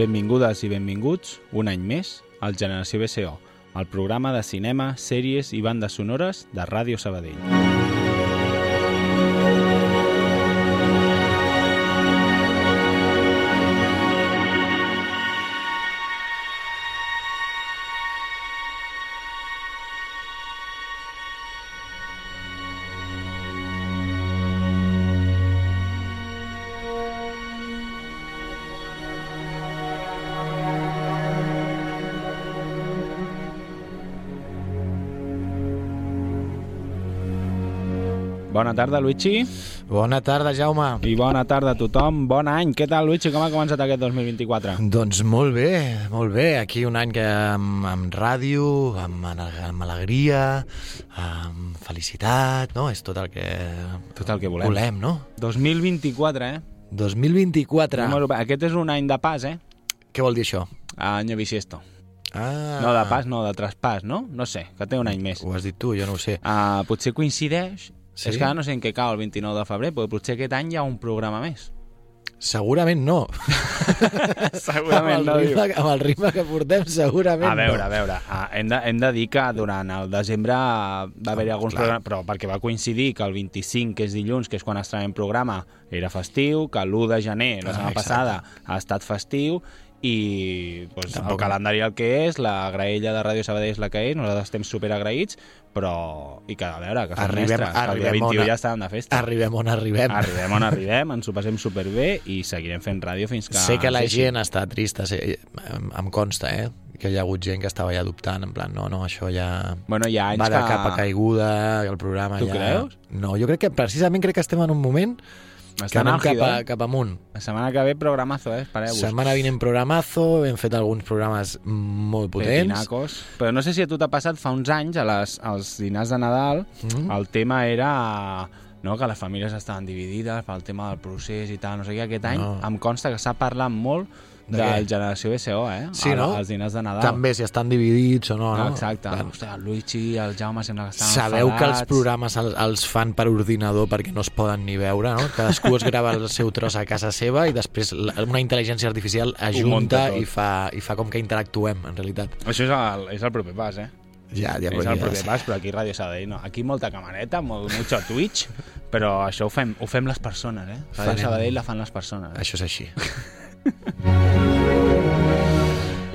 Benvingudes i benvinguts, un any més, al Generació BCO, el programa de cinema, sèries i bandes sonores de Ràdio Sabadell. Bona tarda, Luigi, Bona tarda, Jaume. i bona tarda a tothom. Bon any. Què tal, Luigi? Com ha començat aquest 2024? Doncs molt bé, molt bé. Aquí un any que amb, amb ràdio, amb, amb alegria, amb felicitat, no? És tot el que, Tot el que volem. volem no? 2024, eh? 2024. Número... Aquest és un any de pas, eh? Què vol dir això? Any bisiesto. Ah, No de pas, no, de traspàs, no? No sé, que té un any més. Ho has dit tu, jo no ho sé. Uh, potser coincideix... Sí? És que ara no sé en què cau el 29 de febrer, però potser aquest any hi ha un programa més. Segurament no. Segurament amb, el ritme, amb el ritme que portem, segurament A veure, no. a veure, ah, hem de, hem de dir que durant el desembre ah, va haver-hi alguns clar. programes, però perquè va coincidir que el 25, que és dilluns, que és quan estrenem programa, era festiu, que l'1 de gener, la Ah, setmana exacte. passada, ha estat festiu, i doncs, el calendari el que és, la graella de Ràdio Sabadell és la que és, nosaltres estem super agraïts, però... I que, a veure, que Arribem- mestres, que el dia arribem on 21 a- ja estàvem de festa. Arribem on arribem. Arribem on arribem, ens ho passem superbé i seguirem fent ràdio fins que... sé que la gent està trista, sé, em, em consta, eh? que hi ha hagut gent que estava ja dubtant, en plan, no, no, això ja Bueno, hi ha anys va de que... capa caiguda, el programa Tu ja... creus? No, jo crec que precisament crec que estem en un moment Estan anem cap, a, eh? cap amunt. La setmana que ve programazo, eh? Espereu-vos. Setmana vinent programazo, hem fet alguns programes molt potents. Pepinacos. Però no sé si a tu t'ha passat fa uns anys, a les, als dinars de Nadal, Mm. el tema era no, que les famílies estaven dividides pel tema del procés i tal, no sé què. Aquest any No. em consta que s'ha parlat molt De del què? Generació BCO, eh? Sí, no? Als dinars de Nadal. També si estan dividits o no. No, no? exacte. Clar. Hòstia, el Luigi i el Jaume sembla que estaven Sabeu que els enfadats. programes els, els fan per ordinador perquè no es poden ni veure, no? Cadascú es grava el seu tros a casa seva i després la- una intel·ligència artificial ajunta i fa, i fa com que interactuem, en realitat. Això és el, és el proper pas, eh? Ja, ja, és el proper pas, però aquí Ràdio Sabadell no. Aquí molta camareta, molt, mucho Twitch, però això ho fem, ho fem les persones, eh? Ràdio. Sabadell la fan les persones. Eh? Això és així.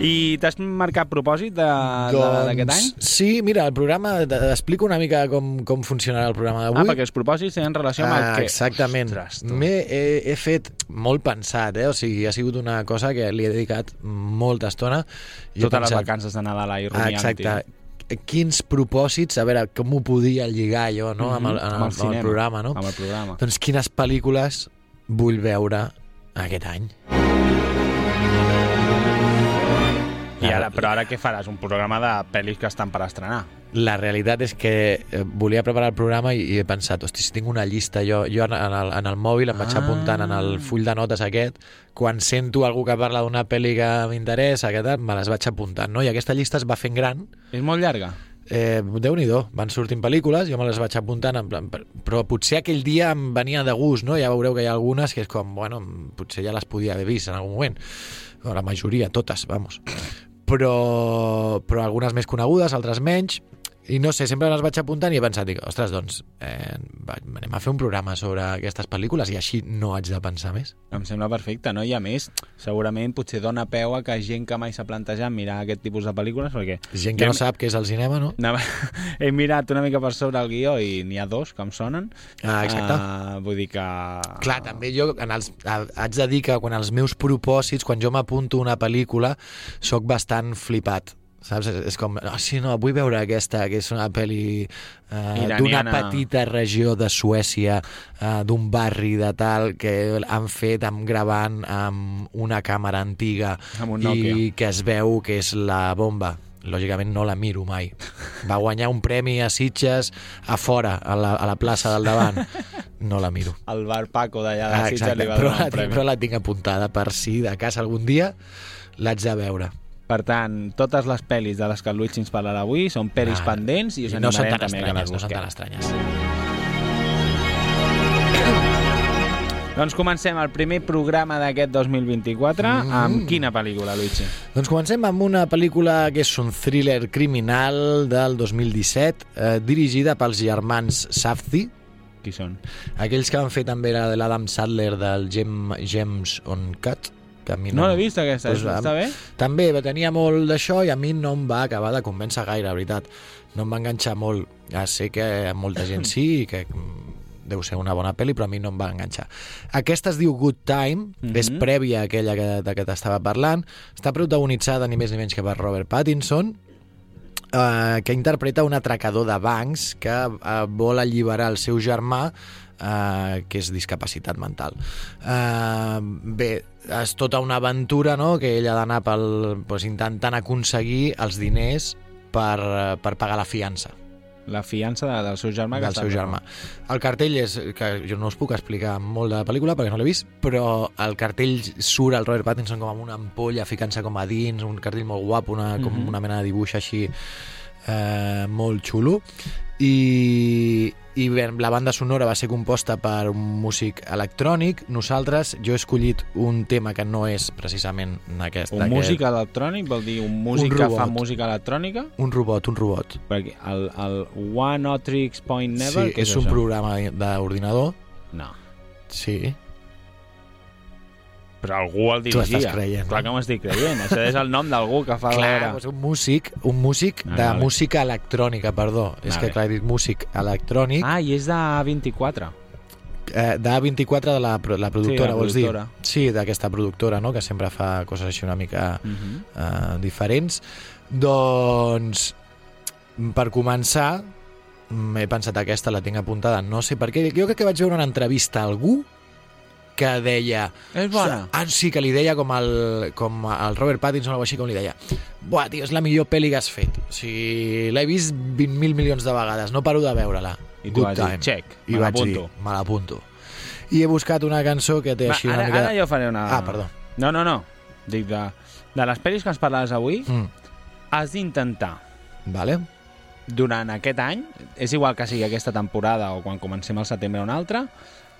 I t'has marcat propòsit de- d'aquest any? Doncs Sí, mira, el programa... Explico una mica com, com funcionarà el programa d'avui. Ah, perquè els propòsits tenen relació amb el Ah, que... exactament. M'he he, he fet molt pensat, eh? o sigui, ha sigut una cosa que li he dedicat molta estona. I Totes les pensat, vacances de Nadal Ah, rumiant exacte. Quins propòsits, a veure, com ho podia lligar jo no? amb, el, amb, el, amb el cinema, programa, no? Amb el programa. Doncs quines pel·lícules vull veure aquest any? I ara, però ara què faràs? Un programa de pel·lis que estan per estrenar. La realitat és que eh, volia preparar el programa i, i he pensat, hosti, si tinc una llista, jo, jo en, el, en el mòbil em vaig Ah. apuntant en el full de notes aquest, quan sento algú que parla d'una pel·li que m'interessa, me les vaig apuntant, no? I aquesta llista es va fent gran, És molt llarga? Eh, Déu-n'hi-do, van sortint pel·lícules, jo me les vaig apuntant, en plan, per- però potser aquell dia em venia de gust, no? Ja veureu que hi ha algunes que és com, bueno, potser ja les podia haver vist en algun moment. O la majoria, totes, vamos. Però, però algunes més conegudes, altres menys, i no sé, sempre les vaig apuntant i he pensat, dic, ostres, doncs, eh, anem a fer un programa sobre aquestes pel·lícules i així no haig de pensar més. Em sembla perfecte, no? I a més, segurament potser dona peu a que gent que mai s'ha plantejat mirar aquest tipus de pel·lícules, perquè... Gent que jo no sap què és el cinema, no? Anava... He mirat una mica per sobre el guió i n'hi ha dos que em sonen. Ah, exacte. Uh, vull dir que... Clar, també jo en els, haig de dir que quan els meus propòsits, quan jo m'apunto una pel·lícula, sóc bastant flipat. Saps? És, com, oh, sí, no, vull veure aquesta, que és una pel·li eh, d'una petita regió de Suècia, eh, d'un barri de tal, que han fet amb gravant amb una càmera antiga Amb un i que es veu que és la bomba. Lògicament no la miro mai. Va guanyar un premi a Sitges a fora, a la, a la plaça del davant. No la miro. El bar Paco d'allà de Ah, Sitges li va però, donar la, un premi. però la tinc apuntada per si de cas algun dia l'haig de veure. Per tant, totes les pel·lis de les que el Luigi ens parlarà avui són pel·lis Ah, pendents i us I no animarem també que les no són tan estranyes. Doncs comencem el primer programa d'aquest 2024 Mm. amb quina pel·lícula, Luigi? Doncs comencem amb una pel·lícula que és un thriller criminal del 2017, eh, dirigida pels germans Safdie, Qui són? aquells que van fer també la de l'Adam Sadler del Gem, Gems on Cut, que a mi No l'he vist, aquesta. Pues, Està am- bé? També tenia molt d'això i a mi no em va acabar de convèncer gaire, la veritat. No em va enganxar molt. Ja sé que molta gent sí i que mm, deu ser una bona pel·li, però a mi no em va enganxar. Aquesta es diu Good Time, Mhm. és prèvia a aquella que, de què t'estava parlant. Està protagonitzada ni més ni menys que per Robert Pattinson, eh, que interpreta un atracador de bancs que eh, vol alliberar el seu germà eh, que és discapacitat mental. Eh, bé, és tota una aventura no? que ell ha d'anar pel, pues, intentant aconseguir els diners per, per pagar la fiança La fiança de, del seu germà. del seu germà. El cartell és, que jo no us puc explicar molt de la pel·lícula perquè no l'he vist, però el cartell surt el Robert Pattinson com amb una ampolla ficant-se com a dins, un cartell molt guapo, una, com Mhm. una mena de dibuix així eh, molt xulo i, i bé, la banda sonora va ser composta per un músic electrònic nosaltres, jo he escollit un tema que no és precisament aquest Un músic electrònic vol dir un músic Un que fa música electrònica? un robot, un robot Perquè el, el One Otrix Point Never... sí, és, un això? programa d'ordinador No. sí, Però algú el Tu dirigia. estàs creient, Clar no? que m'ho estic creient. Això és el nom d'algú que fa Clar, veure... doncs un músic, un músic Vale, de vale. música electrònica, perdó. És Vale. que clar, he dit músic electrònic, Ah, i és de 24. eh, de A24 de la, la productora, la vols productora. dir? Sí, d'aquesta productora, no?, que sempre fa coses així una mica Uh -huh. eh, diferents. Doncs, per començar, m'he pensat aquesta, la tinc apuntada, no sé per què. Jo crec que vaig veure una entrevista a algú que deia... És bona. Ah, sí, que li deia com el, com el Robert Pattinson o així, com li deia Buah, tio, és la millor pel·li que has fet. O sigui, l'he vist 20.000 milions de vegades, no paro de veure-la. I tu vas dir, check, I me l'apunto. me l'apunto. I he buscat una cançó que té Va, així ara, una mica... ara jo faré una... Ah, perdó. No, no, no. Dic, de, de les pel·lis que ens parlaràs avui, Mm, has d'intentar, vale. durant aquest any, és igual que sigui aquesta temporada o quan comencem al setembre o un altre,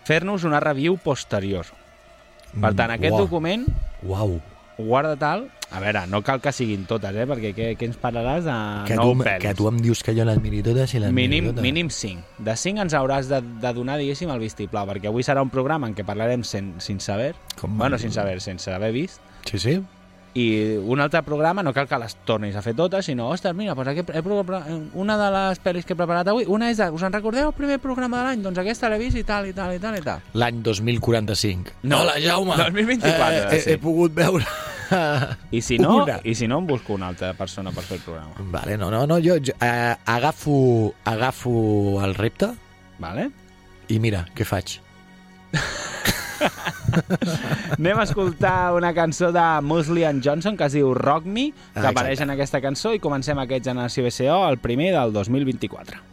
fer-nos una review posterior. Per tant, aquest Uau. document, Uau. guarda tal... A veure, no cal que siguin totes, eh? Perquè què, què ens parlaràs de Que nou tu, pel·lis? que tu em dius que jo les miri totes i les Mínim, miri totes. mínim 5. De 5 ens hauràs de, de donar, diguéssim, el vistiplau, perquè avui serà un programa en què parlarem sen, sense saber, Com- bueno, sense saber, sense haver vist, Sí, sí. I un altre programa no cal que les tornis a fer totes, sinó, ostres, mira, doncs aquí he, una de les pel·lis que he preparat avui, una és de, us en recordeu el primer programa de l'any? Doncs aquesta l'he vist i tal, i tal, i tal, i tal. L'any 2045. No, Hola, Jaume. 2024, Eh, he, sí. he pogut veure... I si no, Una. i si no em busco una altra persona per fer el programa. Vale, no, no, no, jo, jo eh, agafo, agafo el repte Vale? i mira, què faig? Anem a escoltar una cançó de Mosley and Johnson que es diu Rock Me, que Ah, apareix en aquesta cançó i comencem aquest Generació BCO, el primer del 2024.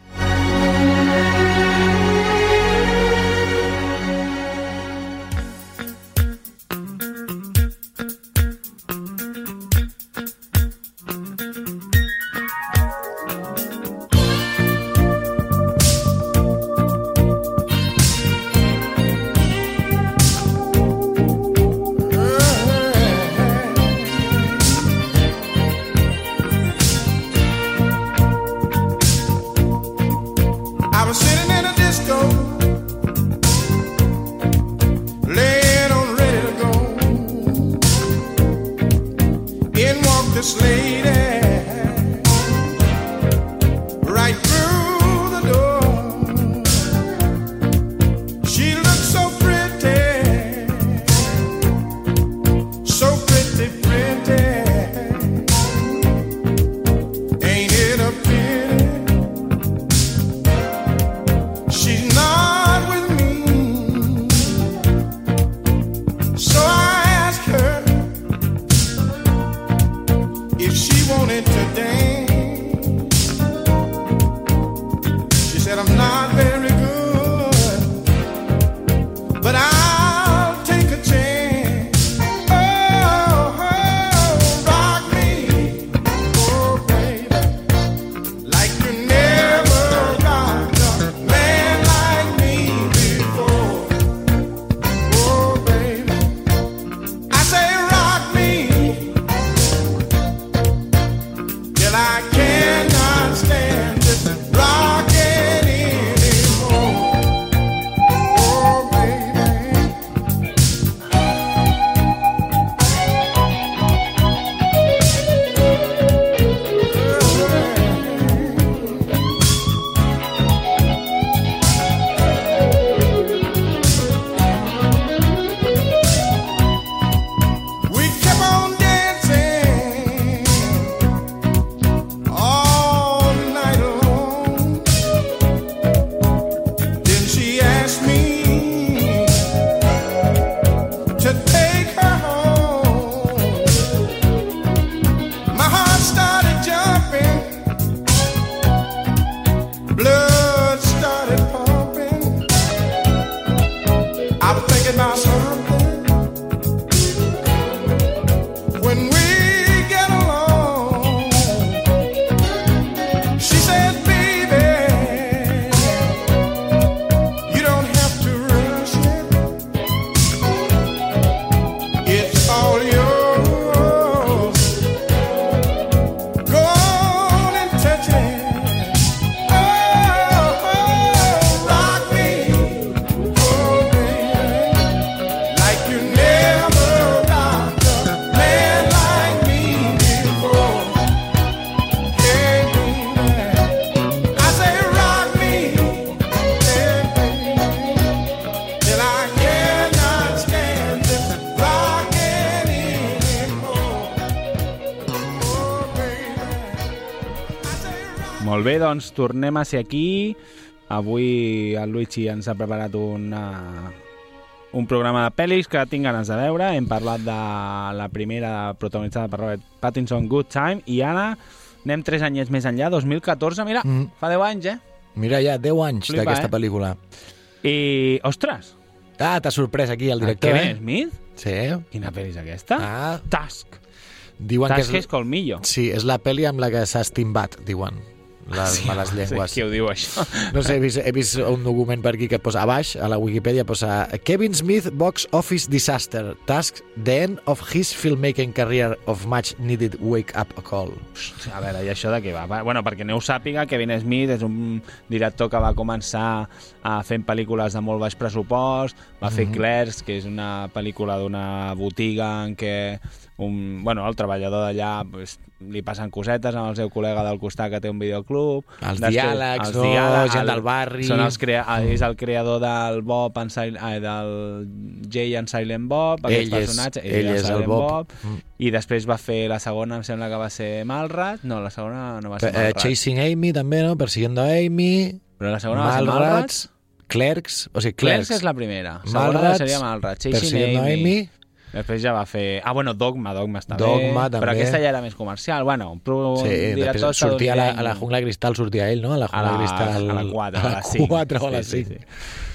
Molt bé, doncs tornem a ser aquí. Avui el Luigi ens ha preparat una, un programa de pel·lis que tinc ganes de veure. Hem parlat de la primera protagonitzada per Robert Pattinson, Good Time, i ara anem tres anyets més enllà, 2014, mira, Mm. fa 10 anys, eh? Mira, ja 10 anys d'aquesta eh? pel·lícula. I, ostres, Ah, t'ha sorprès aquí el el director, Kevin eh? Smith? Sí. Quina pel·li és aquesta? Ah, Task. diuen que Task és és... colmillo. Sí, és la pel·li amb la que s'ha estimbat, diuen. Les Sí, males llengües. Sí, qui ho diu, això? No sé, he vist, he vist un document per aquí que posa a baix, a la Wikipedia, posa Kevin Smith Box Office Disaster Tasks The End of His Filmmaking Career of Much Needed Wake Up Call. A veure, i això de què va? Bueno, perquè no ho sàpiga, Kevin Smith és un director que va començar a fent pel·lícules de molt baix pressupost, va fer Clerks, que és una pel·lícula d'una botiga en què un, bueno, el treballador d'allà pues, li passen cosetes amb el seu col·lega del costat que té un videoclub. Els diàlegs, no? Gent del barri. Són els crea és el creador del Bob en Sil eh, del Jay en Silent Bob, aquest Ell és- personatge. ell el és el Silent Bob. Mm. I després va fer la segona, em sembla que va ser Malrat. No, la segona no va ser Eh, Malrat. Chasing Amy, també, no? Persiguiendo a Amy, Però la segona va ser Malrat. Malrats, Clerks, o sigui, Clerks Clerks. és la primera. Segona Malrats, seria Malrat. Chasing Amy. Amy, Després ja va fer... Ah, bueno, Dogma, Dogma està Dogma, bé. Però també. aquesta ja era més comercial. Bueno, un pro... Sí, després sortia a la, a la jungla cristal, sortia ell, no? A la a jungla la, cristal... a la 4, a la 5. 4 o a la 5.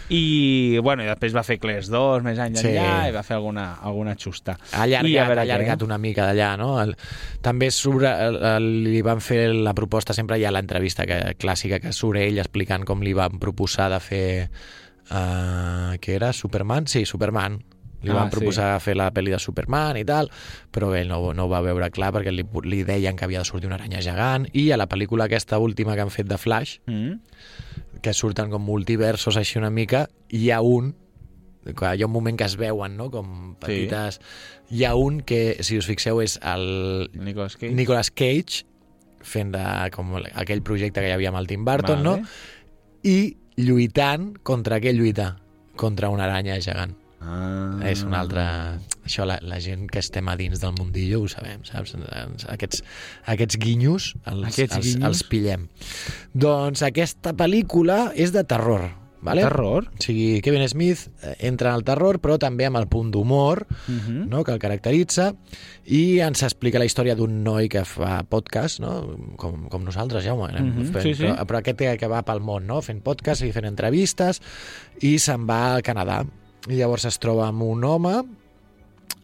I, bueno, i després va fer Clerks 2 més anys Sí. enllà i va fer alguna, alguna xusta. Ha I a allargat, veure ha allargat què. una mica d'allà, no? El, també sobre, el, el, li van fer la proposta, sempre hi ha l'entrevista que, clàssica que surt ell explicant com li van proposar de fer... Uh, què era? Superman? Sí, Superman. Li Ah, van sí. proposar fer la pel·li de Superman i tal, però ell no, no ho va veure clar perquè li, li deien que havia de sortir una aranya gegant i a la pel·lícula aquesta última que han fet de Flash, Mm? que surten com multiversos així una mica, hi ha un clar, hi ha un moment que es veuen, no?, com petites... Hi ha un que, si us fixeu, és el Nicolas Cage. Nicolas Cage fent de, com aquell projecte que hi havia amb el Tim Burton, Vale. no? I lluitant contra què lluita? Contra una aranya gegant. Ah. És una altra... Això, la, la gent que estem a dins del mundillo ho sabem, saps? Aquests, aquests guinyos els, Aquests els, guinyos. els pillem. Doncs aquesta pel·lícula és de terror. Vale? Terror? O sigui, Kevin Smith eh, entra en el terror, però també amb el punt d'humor Uh -huh. no? que el caracteritza i ens explica la història d'un noi que fa podcast, no? com, com nosaltres, Jaume, anem Mhm, fent, sí, sí. Però, però aquest que va pel món, no? fent podcast i fent entrevistes, i se'n va al Canadà. I llavors es troba amb un home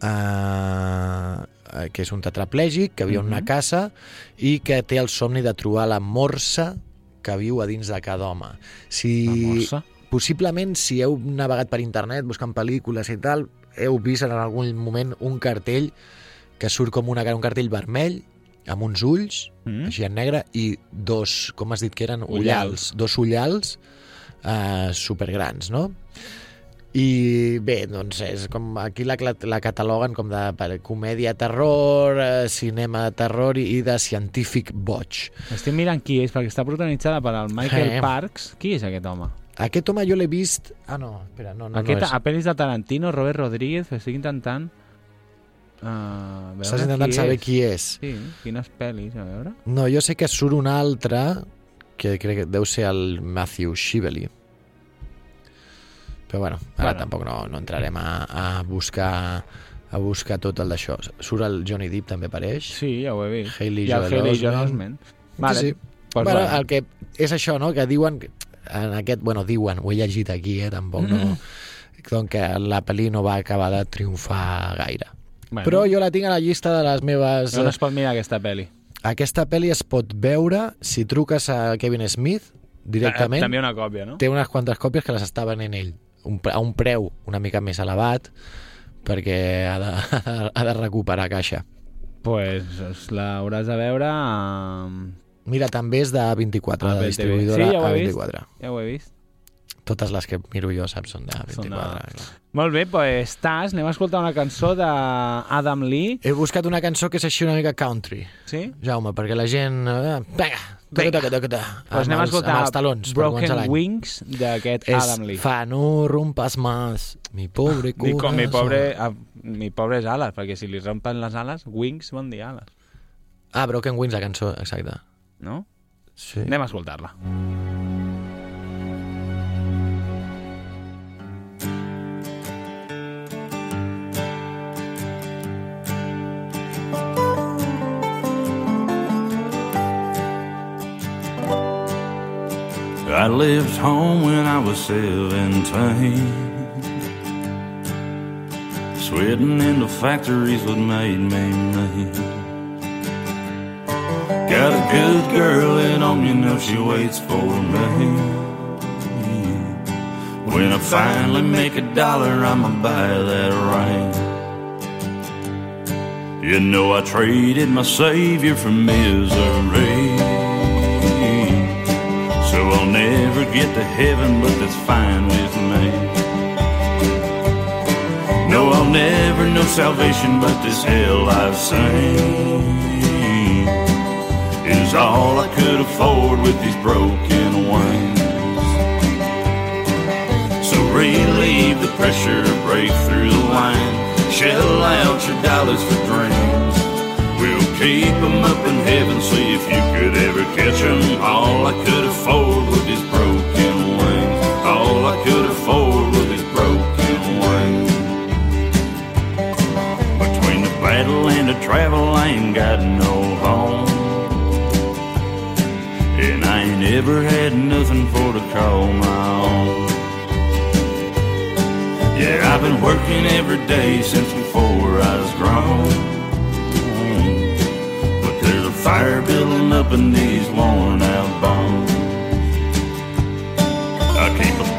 eh, que és un tetraplègic, que viu en una Mhm. casa i que té el somni de trobar la morsa que viu a dins de cada home. Si, La morsa? possiblement si heu navegat per internet buscant pel·lícules i tal, heu vist en algun moment un cartell que surt com una, un cartell vermell amb uns ulls, Mm. mm. així en negre, i dos, com has dit que eren? Ullals. Ullals. Dos ullals eh, supergrans, no? I bé, doncs és com aquí la, la cataloguen com de per- comèdia terror, eh, cinema terror i, de científic boig. Estic mirant qui és, perquè està protagonitzada per el Michael Eh. Parks. Qui és aquest home? Aquest home jo l'he vist... Ah, no, espera, no, no, aquest, no és. a pel·lis de Tarantino, Robert Rodríguez, estic intentant... Uh, Estàs intentant saber qui és. Sí, quines pel·lis, a veure. No, jo sé que surt un altre que crec que deu ser el Matthew Shively. Però bueno, ara Bueno. tampoc no, no entrarem a, a buscar a buscar tot el d'això. Surt el Johnny Depp, també apareix. Sí, ja ho he vist. Hailey I el Joel Hailey Joel Osment. Vale. Sí, sí. Pues bueno, bueno. el que és això, no?, que diuen en aquest, bueno, diuen, ho he llegit aquí, eh, tampoc Mm. no, doncs que la pel·li no va acabar de triomfar gaire. Bueno. Però jo la tinc a la llista de les meves... On es pot mirar aquesta pel·li? Aquesta pel·li es pot veure si truques a Kevin Smith directament. Eh, També una còpia, no? Té unes quantes còpies que les està venent ell, un, a un preu una mica més elevat, perquè ha de, ha de recuperar caixa. Pues es l'hauràs de veure amb... Mira, també és de 24, Ah, de distribuïdora. Sí, ja ho he vist. A24. Ja ho he vist. Totes les que miro jo, saps, són de 24. Són de- clar. Molt bé, doncs Taz, anem a escoltar una cançó d'Adam Lee. He buscat una cançó que és així una mica country, Sí? Jaume, perquè la gent... Eh, vinga, Vinga. toca, toca, Pues anem a escoltar els talons Broken. Wings d'aquest Es Adam Lee. fa no rompas más, mi pobre Dic, com mi pobre, ah, mi pobres ales, perquè si li rompen les ales, wings vol dir ales, Ah, Broken Wings, la cançó, exacte. no? Sí. Anem a escoltar-la. I left home when I was 17. Sweating in the factories what made me me. Got a good girl at home, you know she waits for me. When I finally make a dollar, I'ma buy that ring. You know I traded my savior for misery. Get to heaven, but that's fine with me. No, I'll never know salvation, but this hell I've seen is all I could afford with these broken wings. So relieve the pressure, break through the line, shell out your dollars for dreams. We'll keep 'em up in heaven, see if you could ever catch 'em. All I could afford with these broken Afford with these broken wings. Between the battle and the travel, I ain't got no home. And I ain't ever had nothing for to call my own. Yeah, I've been working every day since before I was grown. But there's a fire building up in these worn out bones.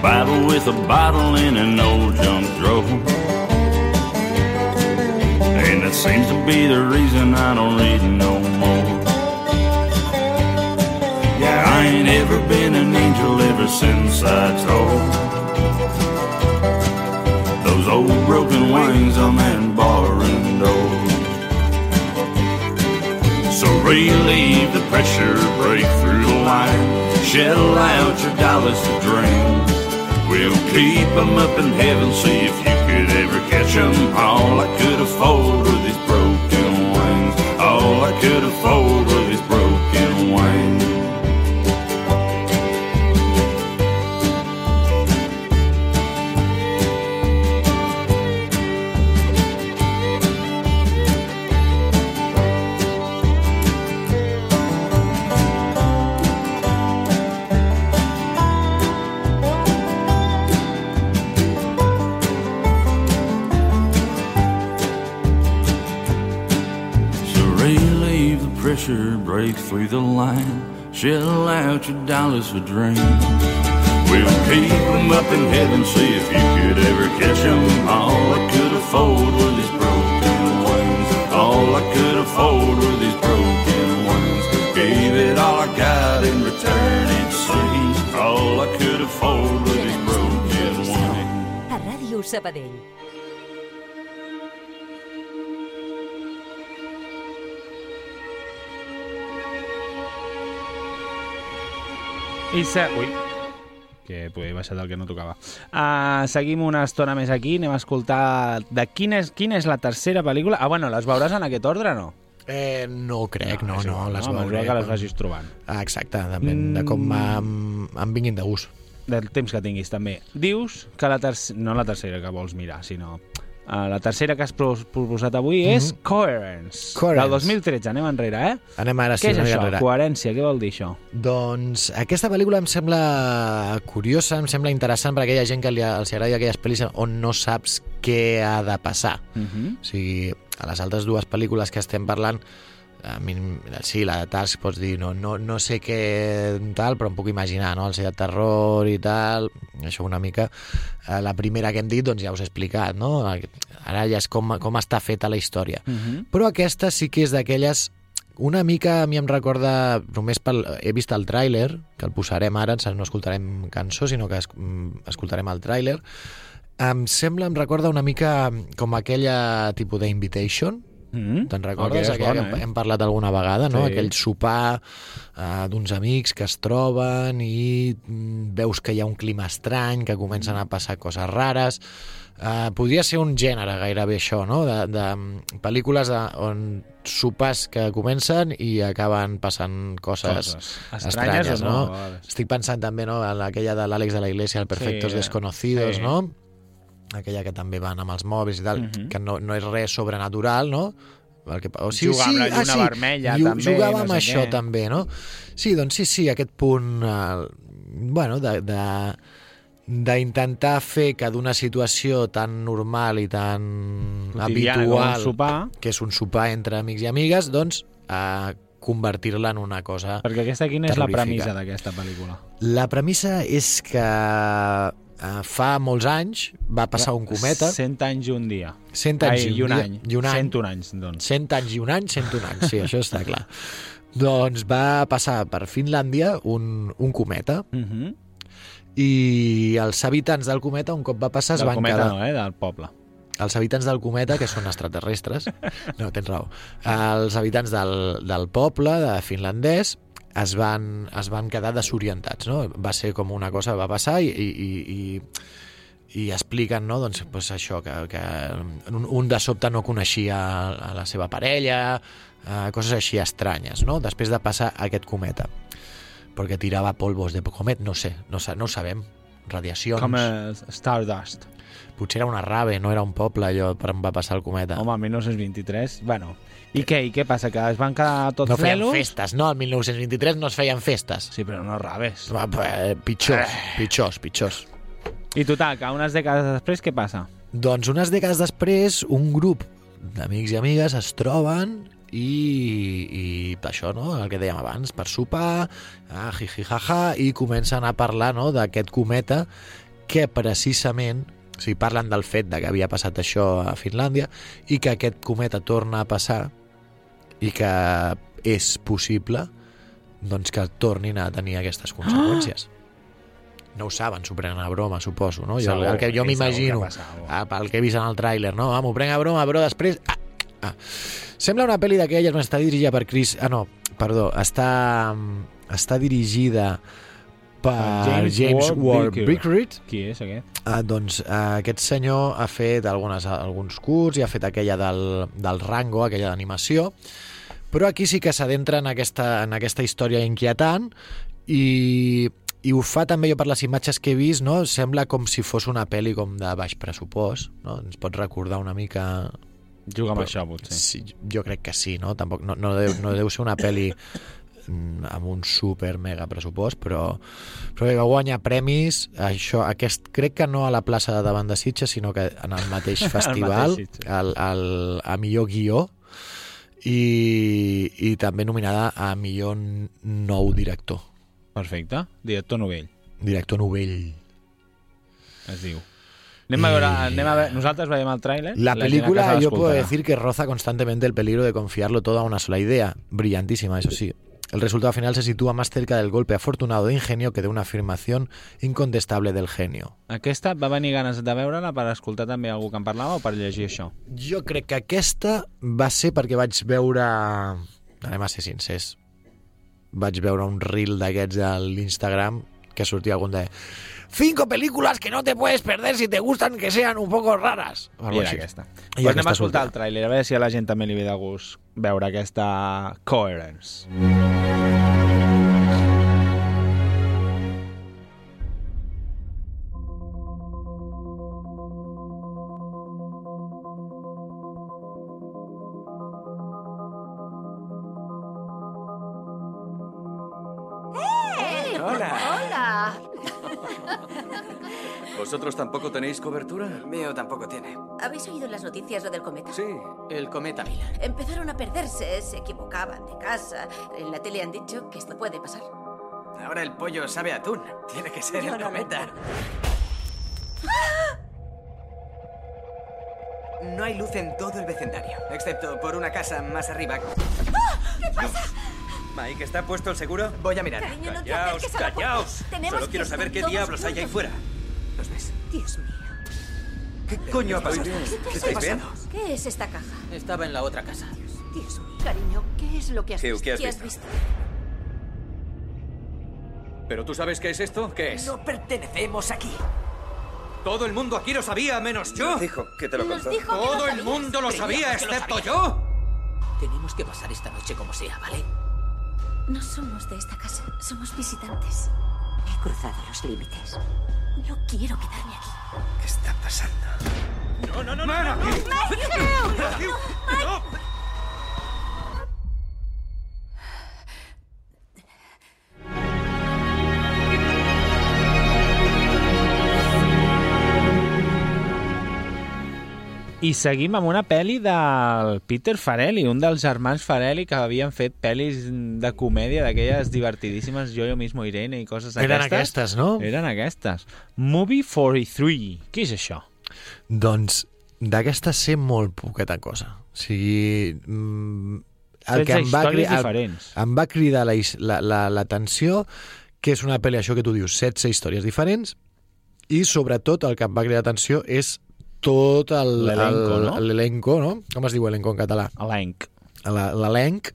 Bible with a bottle in an old junk drawer. And that seems to be the reason I don't read no more. Yeah, I ain't ever been an angel ever since I told those old broken wings on that barroom door. So relieve the pressure, break through the line, shell out your dollars for dreams. We'll keep 'em up in heaven, see if you could ever catch 'em. All I could afford were the line, shell out your dollars for dreams. We'll keep 'em up in heaven, see if you could ever catch 'em. All I could afford were these broken wings. All I could afford were these broken wings. Gave it all I got in return, it seems. All I could afford were these broken wings. A Ràdio Sabadell. I se... Ui, que poder baixar del que no tocava. Uh, seguim una estona més aquí, anem a escoltar de quina és, quina és la tercera pel·lícula. Ah, bueno, les veuràs en aquest ordre, no? Eh, no crec, no, és no, igual, les no, veuré. que les vagis trobant. Ah, exacte, depèn de com Mm. em, em vinguin de gust. Del temps que tinguis, també. Dius que la tercera... No la tercera que vols mirar, sinó... Uh, la tercera que has pro- proposat avui és Coherence, Mhm. Coherence. del 2013. Anem enrere, eh? Anem ara sí, Què és això? enrere. Coherència, què vol dir això? Doncs aquesta pel·lícula em sembla curiosa, em sembla interessant per aquella gent que li, els agradi aquelles pel·lis on no saps què ha de passar. Uh -huh. O sigui, a les altres dues pel·lícules que estem parlant, a mi, sí, la de Task pots dir, no, no, no sé què tal, però em puc imaginar, no? El ser de terror i tal, això una mica. Eh, La primera que hem dit, doncs ja us he explicat, no? Ara ja és com, com està feta la història. Uh -huh. Però aquesta sí que és d'aquelles una mica a mi em recorda només pel, he vist el tràiler que el posarem ara, no escoltarem cançó sinó que es, mm, escoltarem el tràiler em sembla, em recorda una mica com aquella tipus d'Invitation Mm? Te'n recordes? Bona, que eh? hem parlat alguna vegada, no? Sí. Aquell sopar uh, d'uns amics que es troben i mm, veus que hi ha un clima estrany, que comencen a passar coses rares. Uh, podria ser un gènere gairebé això, no? De, de mm, pel·lícules de, on sopars que comencen i acaben passant coses, Coses estranyes estranyes, no, no? Estic pensant també no, en aquella de l'Àlex de la Iglesia, el Perfectos Sí, Desconocidos, sí. no? Aquella que també van amb els mòbils i tal, Mhm. que no, no és res sobrenatural, no? Que, o Jugar amb la lluna vermella, també, Jugava no amb això què. també, no? Sí, doncs sí, sí, aquest punt, eh, bueno, de, de d'intentar fer que d'una situació tan normal i tan Quotidiana habitual sopar. que és un sopar entre amics i amigues, doncs eh, convertir-la en una cosa Perquè aquesta quina és la premissa d'aquesta pel·lícula? La premissa és que eh, fa molts anys va passar un cometa, 100 anys i un dia. 100 anys Ai, i un, dia, any. i un any, 101 anys, doncs. 100 anys i un any, 101 anys, sí, això està clar. Doncs va passar per Finlàndia un, un cometa Uh -huh. i els habitants del cometa un cop va passar es Del van cometa quedar... no, eh? Del poble. Els habitants del cometa, que són extraterrestres, no, tens raó, els habitants del, del poble, de finlandès, es van, es van quedar desorientats, no? Va ser com una cosa, va passar i, i, i, i, i expliquen, no?, doncs, pues això, que, que un, un de sobte no coneixia a la seva parella, eh, coses així estranyes, no?, després de passar aquest cometa perquè tirava polvos de comet, no sé, no, no ho sabem, radiacions... Com el Stardust. Potser era una rave, no era un poble allò per on va passar el cometa. Home, 1923, bueno. I què, i què passa? Que es van quedar tots no feien festes, no? El 1923 no es feien festes. Sí, però no raves. Va, eh, pitjors, pitjors, pitjors. I total, que unes dècades després què passa? Doncs unes dècades després, un grup d'amics i amigues es troben i, i això, no? el que dèiem abans, per sopar, ah, jiji, jaja, i comencen a parlar no? d'aquest cometa que precisament o sigui, parlen del fet de que havia passat això a Finlàndia i que aquest cometa torna a passar i que és possible doncs que tornin a tenir aquestes conseqüències. No ho saben, s'ho prenen a broma, suposo, no? Jo, Segur, el que jo m'imagino, ah, pel que he vist en el tràiler, no? Ah, m'ho prenc a broma, però després... Ah, ah. Sembla una pel·li d'aquelles, està dirigida per Chris... Ah, no, perdó, està, està dirigida per James James, Ward. Bickert, Qui és aquest? Ah, doncs eh, aquest senyor ha fet algunes, alguns curts i ha fet aquella del, del Rango, aquella d'animació, però aquí sí que s'adentra en, aquesta, en aquesta història inquietant i, i ho fa també jo per les imatges que he vist, no? sembla com si fos una pel·li com de baix pressupost, no? ens pot recordar una mica Juga amb Però- això, potser. Sí, jo crec que sí, no? Tampoc, no, no, deu, no deu ser una pel·li amb un super mega pressupost, però, però bé, va guanyar premis, això, aquest, crec que no a la plaça de davant de Sitges, sinó que en el mateix festival, Sitges. al, al, a millor guió, i, i també nominada a millor nou director, Perfecte. Director novell, director novell. es diu. Anem a veure, anem a veure, nosaltres veiem el tràiler. La gent a película yo puedo decir que roza constantemente el peligro de confiarlo todo a una sola idea, brillantísima, eso sí. El resultado final se sitúa más cerca del golpe afortunado de ingenio que de una afirmación incontestable del genio. Aquesta va venir ganes de veure-la per escoltar també algú que en parlava o per llegir això? Jo crec que aquesta va ser perquè vaig veure... Anem a ser sincers. Vaig veure un reel d'aquests a l'Instagram que sortia algun de... Cinco películas que no te puedes perder si te gustan que sean un poco raras. I era aquesta. I Pues anem a escoltar el tràiler, a veure si a la gent també li ve de gust veure aquesta Coherence. Hola. Tampoco tenéis cobertura? Mío tampoco tiene. ¿Habéis oído en las noticias lo del cometa? Sí. El cometa Miller. Empezaron a perderse, se equivocaban de casa. En la tele han dicho que esto puede pasar. Ahora el pollo sabe a atún. Tiene que ser Yo el no cometa. No hay luz en todo el vecindario, excepto por una casa más arriba. ¿Qué pasa? Mike, ¿está puesto el seguro? Voy a mirar. Cariño, no te Callaos, puerta. callaos. Solo quiero saber qué diablos hay ahí fuera. ¿Los ves? Dios mío. ¿Qué coño ha pasado? ¿Qué ¿Estáis bien? ¿Qué es esta caja? Estaba en la otra casa. Dios mío. Cariño, ¿qué es lo que has ¿Qué- visto? qué has visto? ¿Pero tú sabes qué es esto? ¿Qué es? No pertenecemos aquí. Todo el mundo aquí lo sabía, menos yo. Dijo que te lo contó. Todo lo el mundo lo sabía, excepto sabía. yo. Tenemos que pasar esta noche como sea, ¿vale? No somos de esta casa, somos visitantes. He cruzado los límites. No quiero quedarme aquí. ¿Qué está pasando? No, no, no, no. no, no, no, no, no, no, no, I seguim amb una pel·li del Peter Farelli, un dels germans Farelli que havien fet pel·lis de comèdia d'aquelles divertidíssimes, Jo, jo mismo Irene i coses Eren d'aquestes. aquestes, no? Eren aquestes. Movie 43. Què és això? Doncs d'aquesta sé molt poqueta cosa. O sigui, mm, el 16 que em va, el, diferents. em va cridar l'atenció la, la, l'atenció que és una pel·li, això que tu dius, 16 històries diferents, i sobretot el que em va cridar l'atenció és tot el- L'elenco, el- no? no? Com es diu elenco en català? Elenc. La- L'elenc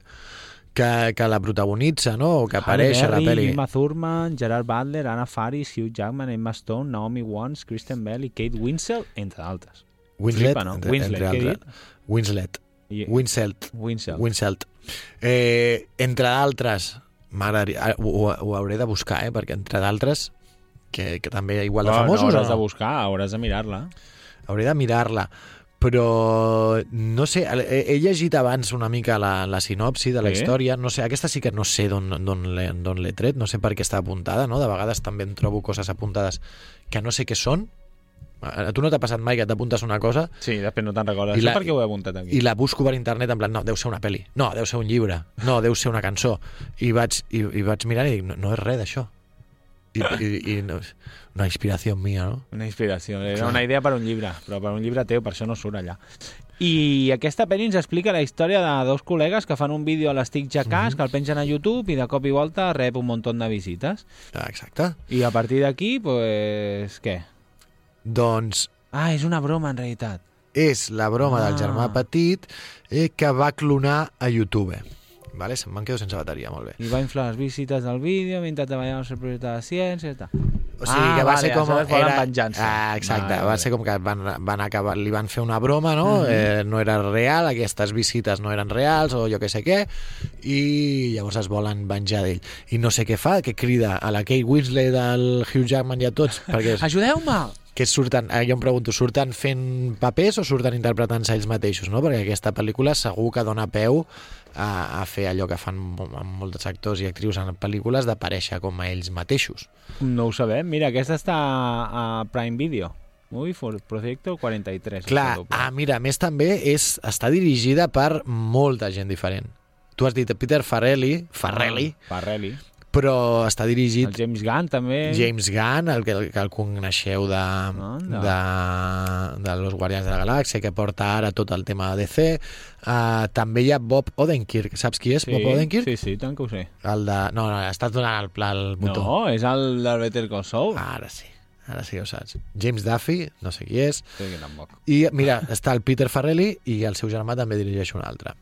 que, que la protagonitza, no? O que apareix a la pel·li. Uma Thurman, Gerard Butler, Anna Faris, Hugh Jackman, Emma Stone, Naomi Watts, Kristen Bell i Kate Winslet, entre d'altres. Winslet, Flipa, no? entre, Winslet, entre altres. Winslet. Winslet. Winslet. Winslet. Eh, entre d'altres, m'agradaria... Ho, ho, ho hauré de buscar, eh? Perquè entre d'altres, que, que també igual de famosos, no hauràs o de no? buscar, hauràs de mirar-la. Hauré de mirar-la. Però, no sé, he, he llegit abans una mica la, la sinopsi de la Sí? història. No sé, aquesta sí que no sé d'on d'on l'he tret, no sé per què està apuntada, no? De vegades també em trobo coses apuntades que no sé què són. A tu no t'ha passat mai que t'apuntes una cosa Sí, després no te'n recordes. I la- perquè ho he apuntat aquí. i la busco per internet en plan, no, deu ser una pel·li, no, deu ser un llibre, no, deu ser una cançó. I vaig, i, i vaig mirar i dic, no, no és res d'això. I, i, i no, una inspiració mia, no? Una inspiració. Era Clar. una idea per un llibre, però per un llibre teu, per això no surt allà. I aquesta pel·li ens explica la història de dos col·legues que fan un vídeo a l'estic Jackass, que el pengen a YouTube i de cop i volta rep un munt de visites. Ah, Exacte. I a partir d'aquí, pues, què? Doncs Ah, és una broma, en realitat. és la broma Ah. del germà petit eh, que va clonar a YouTube. Vale? Se'm van quedar sense bateria, molt bé. I va inflar les visites del vídeo mentre treballava al seu projecte de ciència i tal. O sigui, que va ser com... Volen venjança. Ah, exacte, Vale, va vale. ser com que van, van acabar, li van fer una broma, no? eh, no era real, aquestes visites no eren reals, o jo que sé què, i llavors es volen venjar d'ell. I no sé què fa, que crida a la Kate Winslet, al Hugh Jackman i a tots, perquè... Ajudeu-me! Que surten, eh, jo em pregunto, surten fent papers o surten interpretant-se ells mateixos, no? Perquè aquesta pel·lícula segur que dona peu a, a fer allò que fan amb molts actors i actrius en pel·lícules d'aparèixer com a ells mateixos. No ho sabem. Mira, aquesta està a Prime Video. Movie for Projecto 43. Clar, ah, mira, a més també és, està dirigida per molta gent diferent. Tu has dit Peter Farrelly, Farrelly, Ah, Farrelly. Però està dirigit El James Gunn també. James Gunn, el que, el que el coneixeu de, de, de Los Guardians de la Galàxia, que porta ara tot el tema de DC. Uh, també hi ha Bob Odenkirk. Saps qui és Sí, Bob Odenkirk? sí, sí, tant que ho sé. El de... No, no, estàs donant el, pla, el botó. No, és el del Better Call Saul. Ara sí, ara sí que ho saps. James Duffy, no sé qui és. Sí. I mira, està el Peter Farrelly i el seu germà també dirigeix un altre.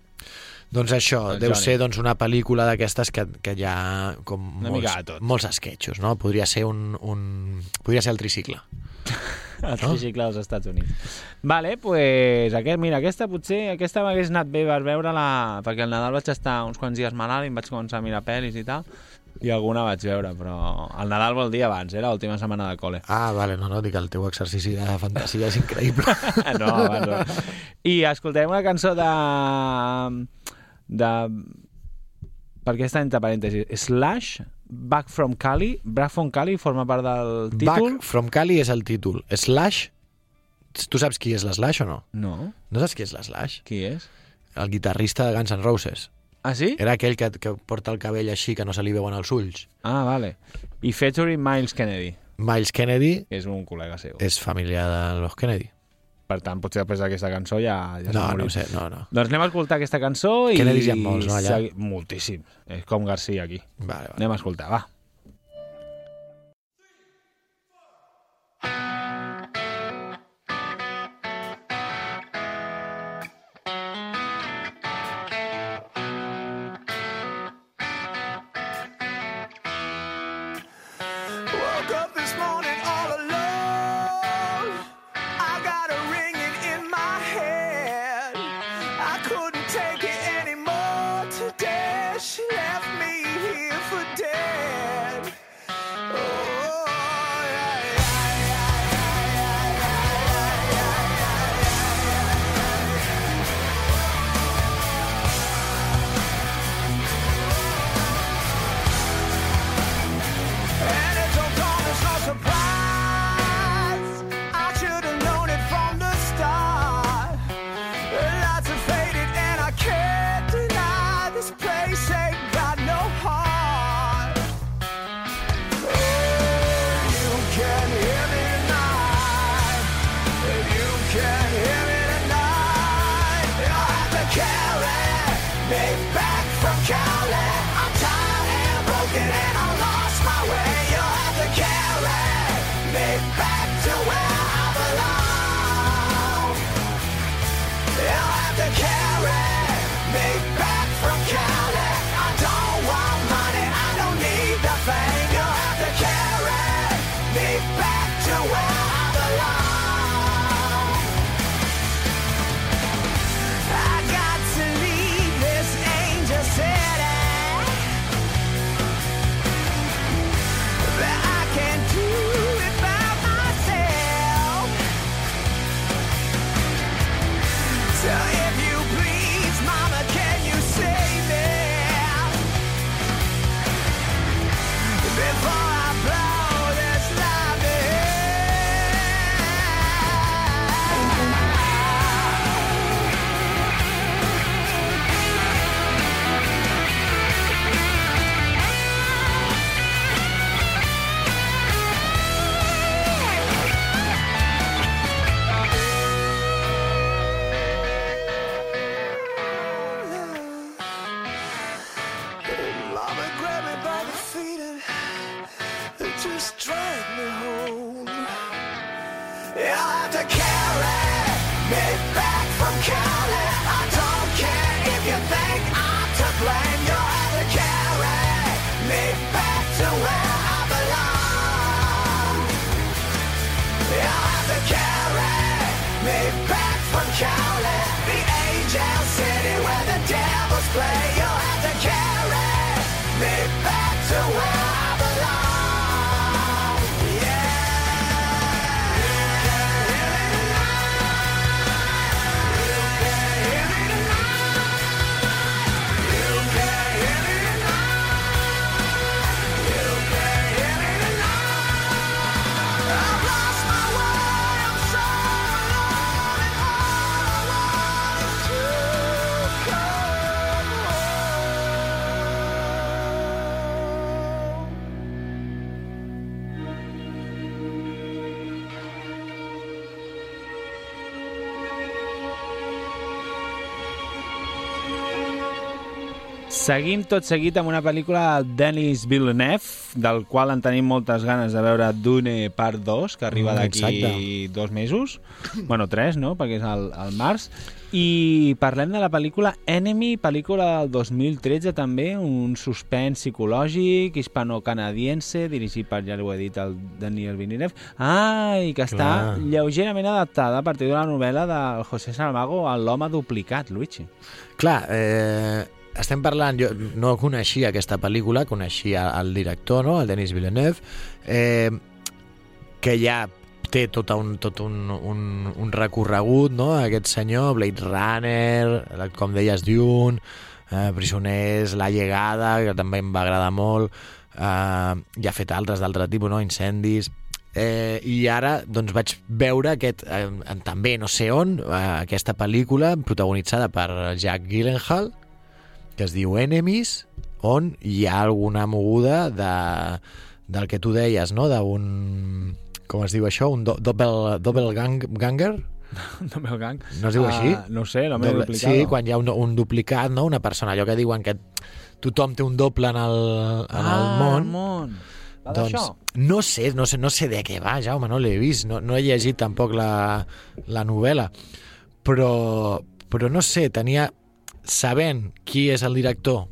Doncs això, El deu Johnny. ser doncs, una pel·lícula d'aquestes que, que hi ha com Una molts, molts esquetxos, no? Podria ser un, un... Podria ser el tricicle. El No? tricicle dels Estats Units. Vale, pues, aquest, mira, aquesta potser, aquesta m'hagués anat bé per veure-la, perquè al Nadal vaig estar uns quants dies malalt i em vaig començar a mirar pel·lis i tal, i alguna vaig veure, però el Nadal vol dir abans, era l'última setmana de col·le. Ah, vale, no, no, dic el teu exercici de fantasia és increïble. no, abans no. I escoltarem una cançó de... de... Per què està entre parèntesis? Slash, Back from Cali. Back from Cali forma part del títol. Back from Cali és el títol. Slash, tu saps qui és l'Slash o no? No. No saps qui és l'Slash? Qui és? El guitarrista de Guns N' Roses. Ah, sí? Era aquell que, que porta el cabell així, que no se li veuen els ulls. Ah, vale. I featuring Miles Kennedy, Miles Kennedy és un col·lega seu. és família de los Kennedy. Per tant, potser després d'aquesta cançó ja, ja No, no sé, no, no. Doncs anem a escoltar aquesta cançó i... Kennedys hi ha molts, no, allà? Moltíssims. És com Garcia aquí. Vale, vale. Anem a escoltar, va. Seguim tot seguit amb una pel·lícula de Denis Villeneuve, del qual en tenim moltes ganes de veure Dune Part 2, que arriba Mm, d'aquí dos mesos. bueno, tres, no?, perquè és al, al març. I parlem de la pel·lícula Enemy, pel·lícula del 2013 també, un suspens psicològic hispano-canadiense, dirigit per, ja ho he dit, el Daniel Villeneuve. Ah, i que està Clar. lleugerament adaptada a partir de la novel·la del José Saramago, L'home duplicat, Luigi. Clar, eh, estem parlant, jo no coneixia aquesta pel·lícula, coneixia el director, no? el Denis Villeneuve, eh, que ja té tot un, tot un, un, un recorregut, no? aquest senyor, Blade Runner, com deies, Dune, eh, Prisoners, La Llegada, que també em va agradar molt, eh, ja ha fet altres d'altre tipus, no? Incendis... Eh, I ara doncs, vaig veure aquest, eh, també no sé on, eh, aquesta pel·lícula protagonitzada per Jack Gyllenhaal, que es diu Enemies, on hi ha alguna moguda de, del que tu deies, no? d'un... Com es diu això? Un do, doppel, doppelganger? Doppelgang. No es diu així? Ah, no sé, l'home Doble- duplicado. Sí, quan hi ha un, un duplicat, no? una persona, allò que diuen que tothom té un doble en el, en el ah, món. el món. Va Doncs no sé, no sé, no sé de què va, Jaume, no l'he vist, no, no he llegit tampoc la, la novel·la, però, però no sé, tenia, sabent qui és el director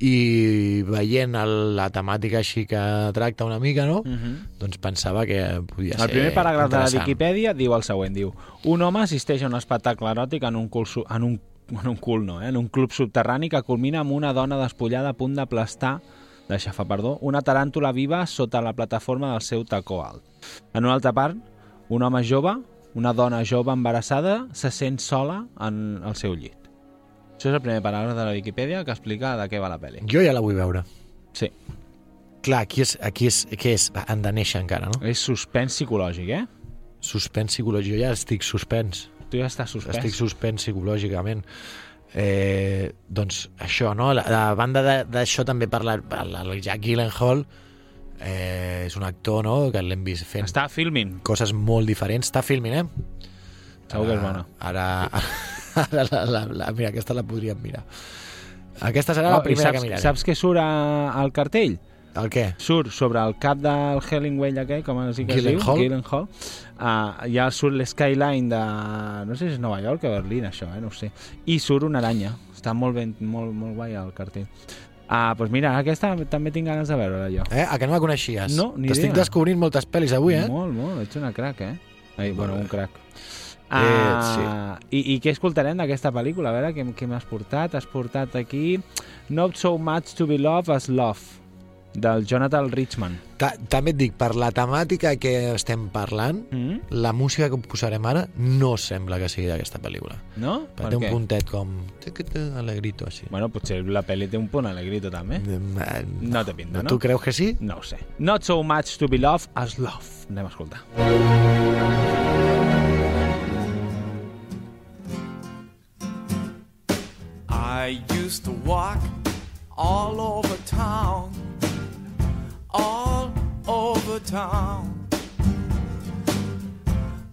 i veient el, la temàtica així que tracta una mica, no? Mhm. Doncs pensava que podia ser El primer paràgraf de la. Viquipèdia diu el següent, diu Un home assisteix a un espectacle eròtic en un cul, en un, en un cul no, eh? en un club subterrani que culmina amb una dona despullada a punt d'aplastar d'aixafar, perdó, una taràntula viva sota la plataforma del seu tacó alt. En una altra part, un home jove, una dona jove embarassada, se sent sola en el seu llit. Això és el primer paràgraf de la Viquipèdia que explica de què va la pel·li. Jo ja la vull veure. Sí. Clar, aquí és, aquí és, què és? Va, Han de néixer encara, no? És suspens psicològic, eh? Suspens psicològic. Jo ja estic suspens. Tu ja estàs suspens. Estic suspens psicològicament. Eh, doncs això, no? La, la banda d'això també parla el, Jack Gyllenhaal eh, és un actor, no?, que l'hem vist fent Està filming. coses molt diferents. Està filming, eh? Segur que és bona. Ara, ara la, la, la, mira, aquesta la podríem mirar. Aquesta serà la Oh, i primera saps, que mirarem. Saps què surt al cartell? El què? Surt sobre el cap del Hellingway aquell, com es diu? Gyllenhaal? Gyllenhaal. Uh, ja surt l'skyline de... No sé si és Nova York o Berlín, això, eh? no sé. I surt una aranya. Està molt, ben, molt, molt guai el cartell. Ah, doncs mira, aquesta també tinc ganes de veure-la jo. Eh? A que no la coneixies? No, ni T'estic descobrint moltes pel·lis avui, eh? Molt, molt, ets una crac, eh? Ai, bueno, un crac. Eh, Ah, i, I què escoltarem d'aquesta pel·lícula? A veure, què, què m'has portat? Has portat aquí Not So Much To Be Loved As Love, del Jonathan Richman. Ta també et dic, per la temàtica que estem parlant, Mm? la música que posarem ara no sembla que sigui d'aquesta pel·lícula. No? Però té un puntet com... Alegrito, així. Bueno, potser la pel·li té un punt alegrito, també. Eh, No té pinta, no? Tu creus que sí? No ho sé. Not So Much To Be Loved As Love. Anem a escoltar. I all over town, all over town.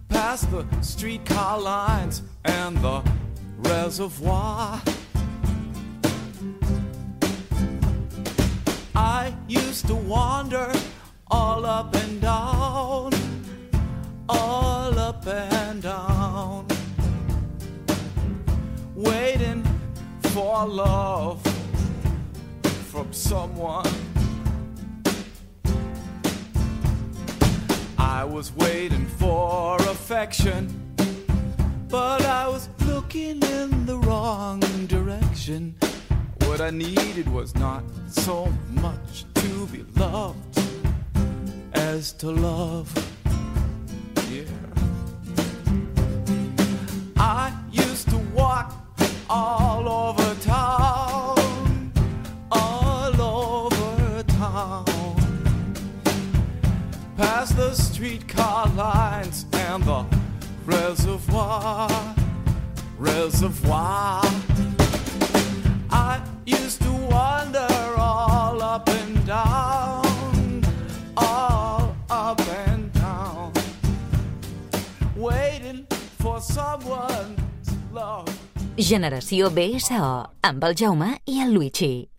Past the streetcar lines and the reservoir. I used to wander all up and down, all up and down, waiting for love from someone. I was waiting for affection, but I was looking in the wrong direction. What I needed was not so much to be loved as to love. Yeah. I used to walk all over the streetcar lines and the reservoir, reservoir. I used to wander all up and down, all up and down, waiting for someone's love. Generació BSO, amb el Jaume i el Luigi.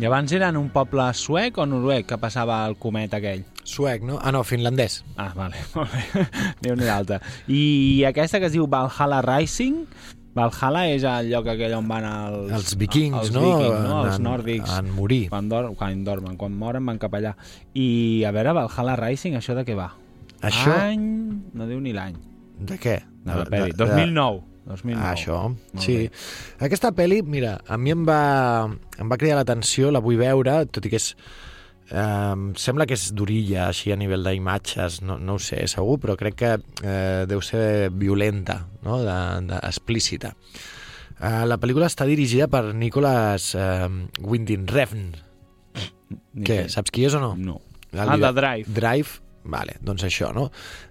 I abans eren un poble suec o noruec que passava el comet aquell? Suec, no? Ah, no, finlandès. Ah, vale, molt bé. déu nhi l'altre. I aquesta que es diu Valhalla Rising, Valhalla és el lloc aquell on van els... Els vikings, els no? Vikings, no? En- Els nòrdics. en morir. Quan, dor quan dormen, quan moren van cap allà. I a veure, Valhalla Rising, això de què va? Això- Any... No diu ni l'any. De què? De la pel·li. 2009. 2009. Ah, això, Molt sí. bé. Aquesta pel·li, mira, a mi em va, em va cridar l'atenció, la vull veure, tot i que és... Eh, sembla que és durilla, així a nivell d'imatges, no, no ho sé, segur, però crec que eh, deu ser violenta, no? de, de, explícita. Eh, la pel·lícula està dirigida per Nicolas eh, Winding Refn. Què, saps qui és o no? No. El Ah, de Drive. Drive, vale, doncs això, no?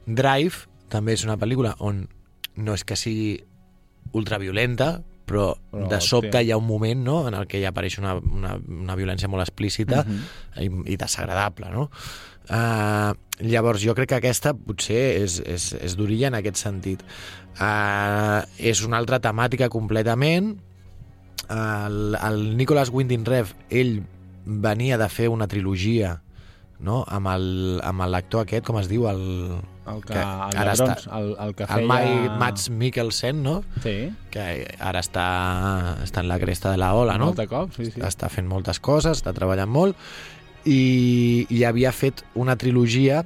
Drive també és una pel·lícula on no és que sigui ultraviolenta, però, Però de sobte té- hi ha un moment no, en el que hi apareix una, una, una violència molt explícita Mhm. i, i desagradable, no? Uh, llavors, jo crec que aquesta potser és, és, és durilla en aquest sentit. Uh, és una altra temàtica completament. El, el Nicolas Winding Refn, ell venia de fer una trilogia no? amb l'actor aquest, com es diu? El, El que, que el, ara Lebrons, està- el, el que el feia... Mai, Mats Mikkelsen, no? Sí. que ara està, està en la cresta de la ola, no? Altre cop, sí, sí. Està fent moltes coses, està treballant molt, i, i havia fet una trilogia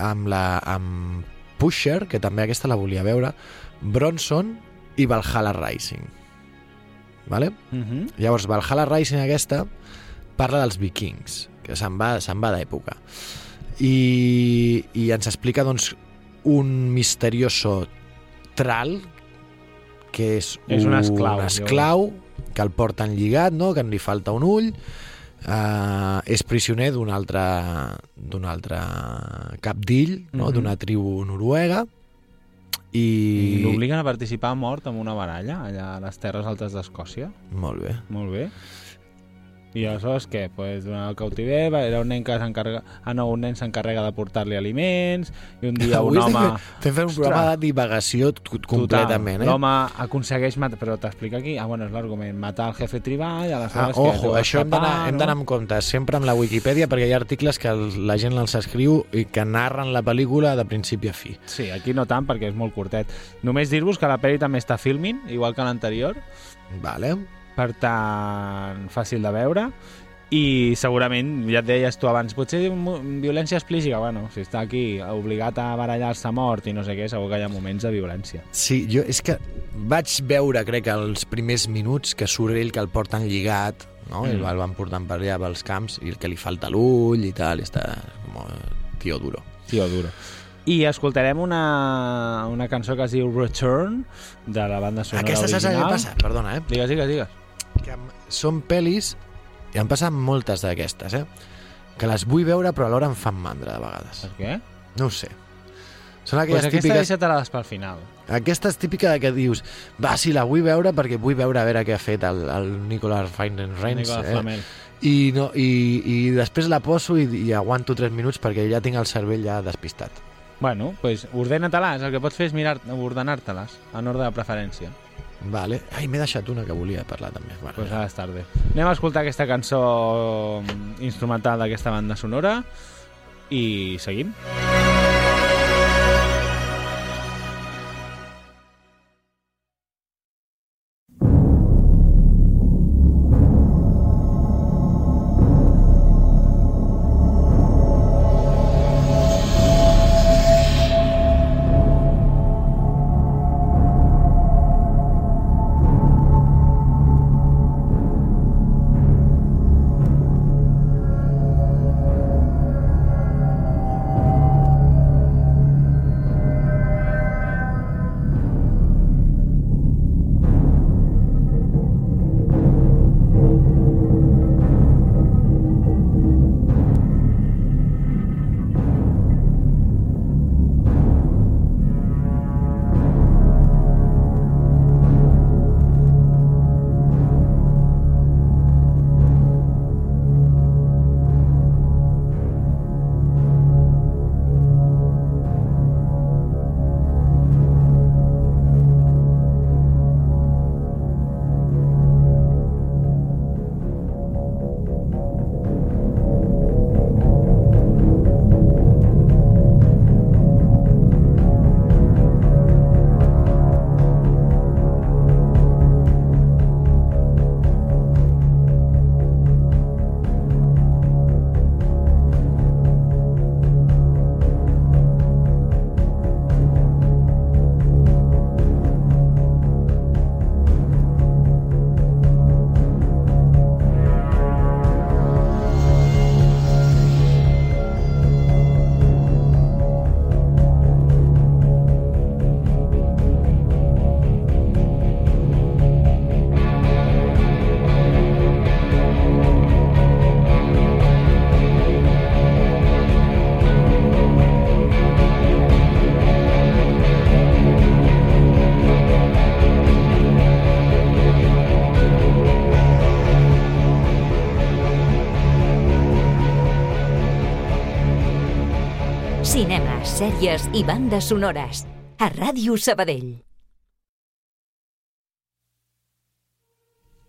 amb, la, amb Pusher, que també aquesta la volia veure, Bronson i Valhalla Rising. Vale? Mhm. Llavors, Valhalla Rising aquesta parla dels vikings, que se'n va, se'n va d'època. I, I ens explica, doncs, un misterioso tral que és, És un esclau, un esclau que el porten lligat, no? que li falta un ull, uh, és prisioner d'un altre, d'un altre capdill, no? Mhm. d'una tribu noruega, i... I l'obliguen a participar a mort en una baralla allà a les Terres Altes d'Escòcia. Molt bé. Molt bé. I aleshores què? Pues, durant el cautiver era un nen que s'encarrega... Ah, no, un nen s'encarrega de portar-li aliments i un dia un Avui home... Estem fent un programa de divagació completament, eh? L'home aconsegueix matar... Però t'explica aquí... Ah, bueno, és l'argument. Matar el jefe tribal, Ah, aleshores... què? ojo, Deu això escapar, hem d'anar amb compte, sempre amb la Wikipedia, perquè hi ha articles que el, la gent els escriu i que narren la pel·lícula de principi a fi. Sí, aquí no tant perquè és molt curtet. Només dir-vos que la pel·li també està filming, igual que l'anterior. Vale. Per tant, fàcil de veure. I segurament, ja et deies tu abans, potser violència explícita, bueno, si està aquí obligat a barallar-se a mort i no sé què, segur que hi ha moments de violència. Sí, jo és que vaig veure, crec, els primers minuts que surt ell que el porten lligat, no? Mm. El van portant per allà pels camps i que li falta l'ull i tal, i està com tio duro. Tio duro. I escoltarem una, una cançó que es diu Return, de la banda sonora Aquesta saps original. què passa? Perdona, eh? Digues, digues, digues. Que són pel·lis, i han passat moltes d'aquestes, eh? Que les vull veure però alhora em fan mandra de vegades. Per què? No ho sé. Són Pues aquelles aquesta típiques... deixa-te-la pel final. Aquesta és típica de que dius va, sí, la vull veure perquè vull veure a veure què ha fet el, el Nicolas. Nicolas eh? Flamel. I, no, i, I després la poso i, i aguanto 3 minuts perquè ja tinc el cervell ja despistat. Bueno, pues ordena-te-les. El que pots fer és mirar, ordenar-te-les en ordre de preferència. Vale. Ai, m'he deixat una que volia parlar també. Bueno, Pues ara és tarda. Anem a escoltar aquesta cançó mm, instrumental d'aquesta banda sonora i seguim. Cinema, sèries i bandes sonores. A Ràdio Sabadell.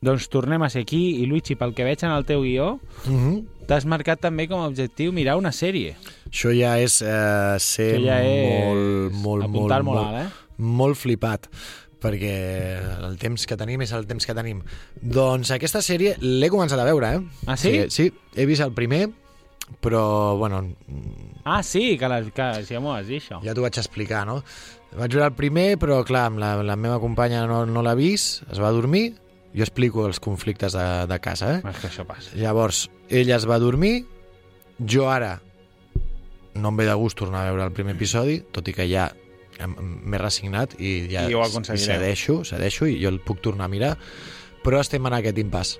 Doncs tornem a ser aquí i Luigi, pel que veig en el teu guió, Mm -hmm. t'has marcat també com a objectiu mirar una sèrie. Això ja és eh, ser Això ja és molt, molt, apuntar molt, molt molt, alt, eh? molt flipat perquè el temps que tenim és el temps que tenim. Doncs aquesta sèrie l'he començat a veure, eh? Ah, sí? Sí, sí he vist el primer, però, bueno, Ah, sí, que, la, que sí, m'ho has dit, això. ja t'ho vaig explicar, no? Vaig veure el primer, però, clar, amb la, la meva companya no, no l'ha vist, es va dormir, jo explico els conflictes de, de casa, eh? És que això passa. Llavors, ella es va dormir, jo ara no em ve de gust tornar a veure el primer episodi, tot i que ja m'he resignat i ja I ho aconseguireu. cedeixo, cedeixo i jo el puc tornar a mirar, però estem en aquest impàs.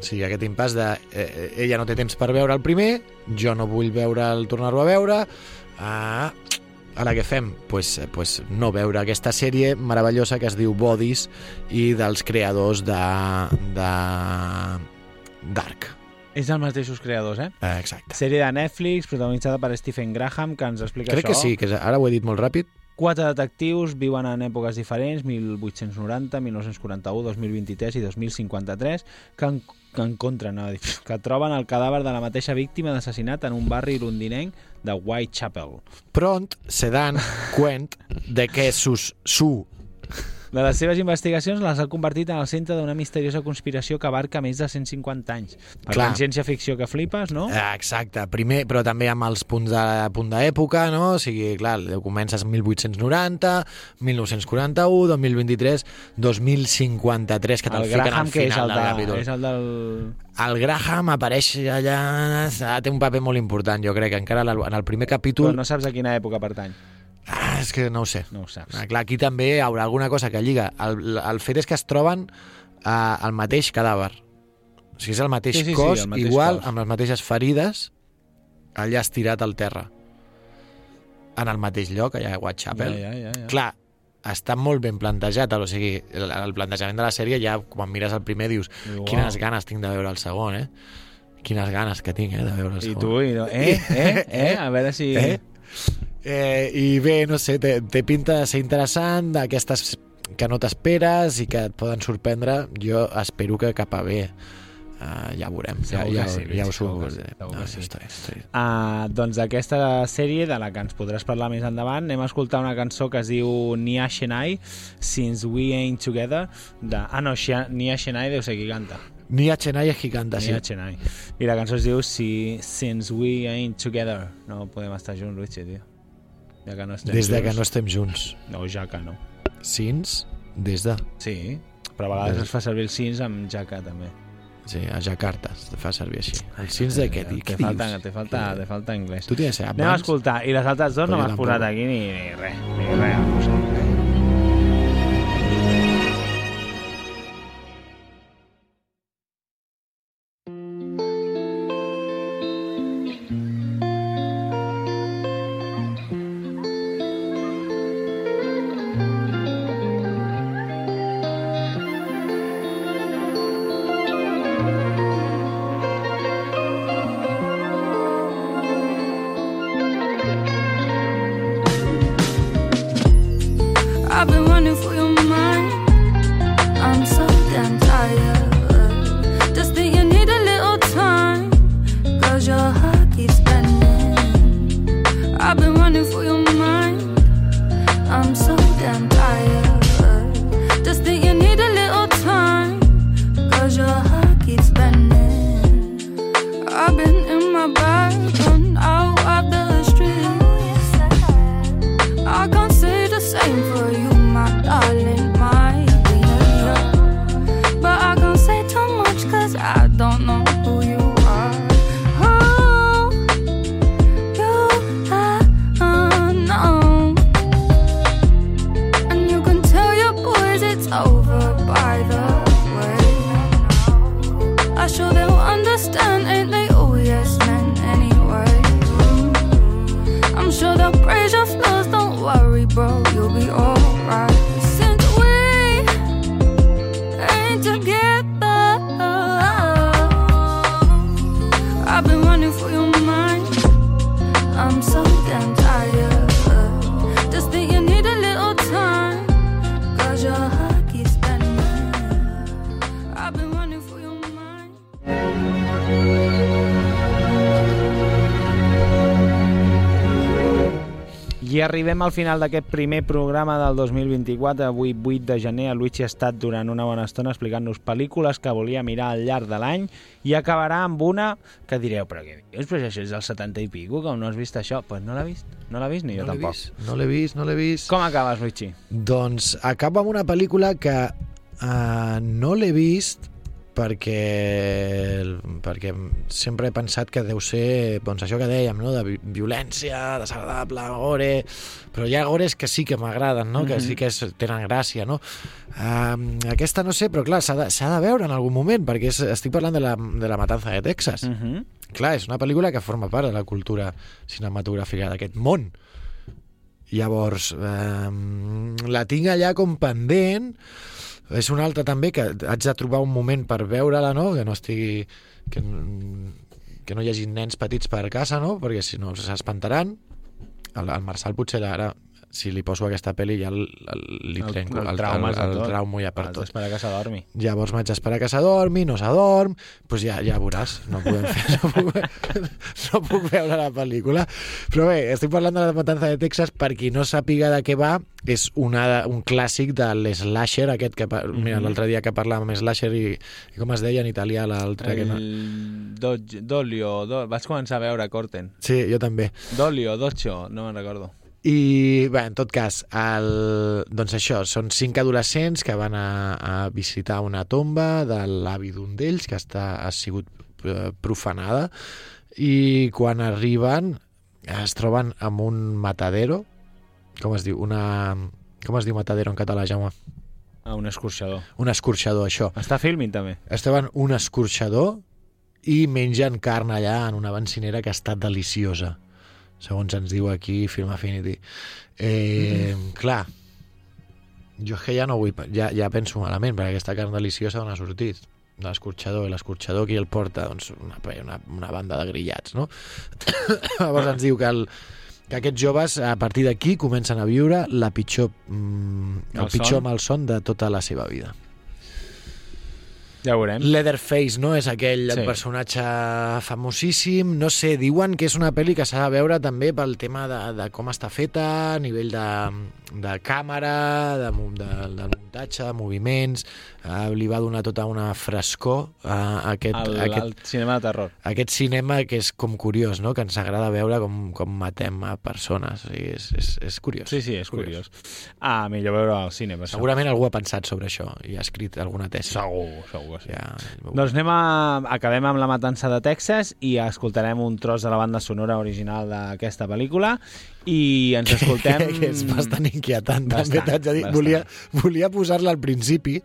Sigui, aquest impàs de... Eh, ella no té temps per veure el primer, jo no vull veure el tornar-lo a veure... Ah, ara què fem? Pues, eh, pues no veure aquesta sèrie meravellosa que es diu Bodies i dels creadors de, de Dark. És dels mateixos creadors, eh? Eh, exacte. Sèrie de Netflix, protagonitzada per Stephen Graham, que ens explica Crec això. que sí, que ara ho he dit molt ràpid. Quatre detectius viuen en èpoques diferents, 1890, 1941, 2023 i 2053, que, en, que encontren, no, que troben el cadàver de la mateixa víctima d'assassinat en un barri londinenc de Whitechapel. Pront se dan cuent de que sus, su De les seves investigacions les ha convertit en el centre d'una misteriosa conspiració que abarca més de 150 anys. Per Clar. tant, ciència-ficció que flipes, no? Eh, Exacte, primer, però també amb els punts de punt d'època, no? O sigui, clar, comences 1890, 1941, 2023, 2053, que te'l el fiquen Graham, al que és final el, del de, capítol. és el del... El Graham apareix allà... ah, Té un paper molt important, jo crec, encara en el primer Però capítol... no saps a quina època pertany. Ah, és que no ho sé. No ho saps. Ah, clar, aquí també hi haurà alguna cosa que lliga. El, el fet és que es troben eh, el mateix cadàver. O sigui, és el mateix Sí, sí, sí, cos, el mateix igual, cos. amb les mateixes ferides, allà estirat al terra. En el mateix lloc, allà a Whitechapel. Ja, ja, ja, ja. Clar, està molt ben plantejat, o sigui, el, el plantejament de la sèrie ja, quan mires el primer, dius Diu, quines uau. ganes tinc de veure el segon, eh? Quines ganes que tinc, eh, de veure el I segon. tu, i no, eh, eh, eh, a veure si... Eh? Eh, I bé, no sé, té, té pinta de ser interessant, d'aquestes que no t'esperes i que et poden sorprendre, jo espero que cap a bé. Uh, ja ho veurem. Ja, ja, sí, ja, ja ho segur no, sí. Estoy, estoy. Uh, doncs d'aquesta sèrie, de la que ens podràs parlar més endavant, anem a escoltar una cançó que es diu Nia Shenai, Since We Ain't Together, de... Ah, no, Nia Shenai deu ser qui canta. Nia Chennai és qui canta, sí. Nia Shenai. I la cançó es diu si, Since We Ain't Together. No podem estar junts, Luigi, tio. Ja que no estem Des de junts. que no estem junts. No, ja que no. Sins, des de... Sí, però a vegades Des- es fa servir el Sins amb Jaca, també. Sí, a Jakarta es fa servir així. El Sins de què, Te falta, te falta, te falta anglès. Tu tens Anem a escoltar. I les altres Però no m'has posat aquí ni, ni res. Ni res. I arribem al final d'aquest primer programa del 2024. Avui, 8 de gener, el Luigi ha estat durant una bona estona explicant-nos pel·lícules que volia mirar al llarg de l'any i acabarà amb una que direu, però què dius? Però això és del 70 i pico, com no has vist això? Doncs pues no l'ha vist, no l'ha vist ni jo No tampoc. vist, no l'he vist, no l'he vist. Com acabes, Luigi? Doncs acaba amb una pel·lícula que uh, no l'he vist perquè, perquè sempre he pensat que deu ser doncs això que dèiem, no? de vi- violència, desagradable, gore, però hi ha gores que sí que m'agraden, no? que Mhm. sí que és, tenen gràcia. No? Uh, aquesta no sé, però clar, s'ha de, de veure en algun moment, perquè és, estic parlant de la, de la matança de Texas. Mm -hmm. Clar, és una pel·lícula que forma part de la cultura cinematogràfica d'aquest món. Llavors, eh, la tinc allà com pendent. És una altra també que haig de trobar un moment per veure-la, no? Que no estigui... Que, que no hi hagi nens petits per casa, no? Perquè si no s'espantaran. El, el Marçal potser ara, si li poso aquesta pel·li ja el, el, li El- trenco el el, el, de el, el tot. traumo ja per Has tot. que s'adormi. Llavors m'haig d'esperar que s'adormi, no s'adorm, doncs ja, ja veuràs, no podem fer, no puc, no puc veure la pel·lícula. Però bé, estic parlant de la matança de Texas, per qui no sàpiga de què va, és una, un clàssic de l'slasher, aquest que, mira, Mhm. l'altre dia que parlàvem amb slasher i, i com es deia en italià l'altre que no... El Dodge, Dolio, do... vaig començar a veure Corten. Sí, jo també. Dolio, Docho, no me'n recordo. I, bé, en tot cas, el, doncs això, són cinc adolescents que van a, a visitar una tomba de l'avi d'un d'ells que està, ha sigut eh, profanada i quan arriben es troben amb un matadero com es diu? Una... Com es diu matadero en català, Jaume? Ah, un escorxador. Un escorxador, això. Està filming, també. Es troben un escorxador i mengen carn allà en una bencinera que està deliciosa segons ens diu aquí Film Affinity eh, clar jo és que ja no vull ja, ja penso malament perquè aquesta carn deliciosa on ha sortit de l'escorxador i l'escorxador qui el porta doncs una, una, una banda de grillats no? llavors ens diu que el, que aquests joves, a partir d'aquí, comencen a viure la pitjor, mm, el Malson. pitjor malson de tota la seva vida. Ja veurem. Leatherface, no? És aquell Sí. personatge famosíssim. No sé, diuen que és una pel·li que s'ha de veure també pel tema de, de com està feta, a nivell de, de càmera, de, de, del muntatge, de moviments. Uh, li va donar tota una frescor a aquest, El, aquest, el cinema de terror. aquest cinema que és com curiós, no? que ens agrada veure com, com matem a persones. O sigui, és, és, és curiós. Sí, sí, és curiós. Ah, millor veure al cine, per això. Segurament algú ha pensat sobre això i ha escrit alguna tesi. Segur, segur que sí. Ja, Doncs anem a... acabem amb la matança de Texas i escoltarem un tros de la banda sonora original d'aquesta pel·lícula i ens escoltem... que és bastant inquietant, Bastant, també t'haig de dir. bastant. Volia, volia posar-la al principi,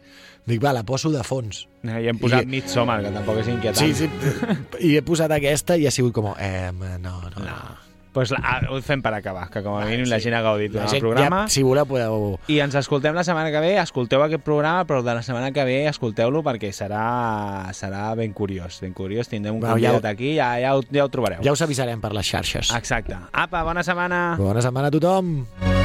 dic, va, la poso de fons. Eh, I hem posat I- Midsommar, que tampoc és inquietant. Sí, sí, i he posat aquesta i ha sigut com, eh, no, no, no. no. Pues la, ah, ho fem per acabar, que com a mínim la sí. gent ha gaudit La durant el programa. ja, si voleu, podeu... I ens escoltem la setmana que ve, escolteu aquest programa, però de la setmana que ve escolteu-lo perquè serà, serà ben curiós, ben curiós. Tindrem un Bueno, ja ho- convidat aquí, ja, ja, ho, ja ho trobareu. Ja us avisarem per les xarxes. Exacte. Apa, bona setmana! Bona setmana a tothom!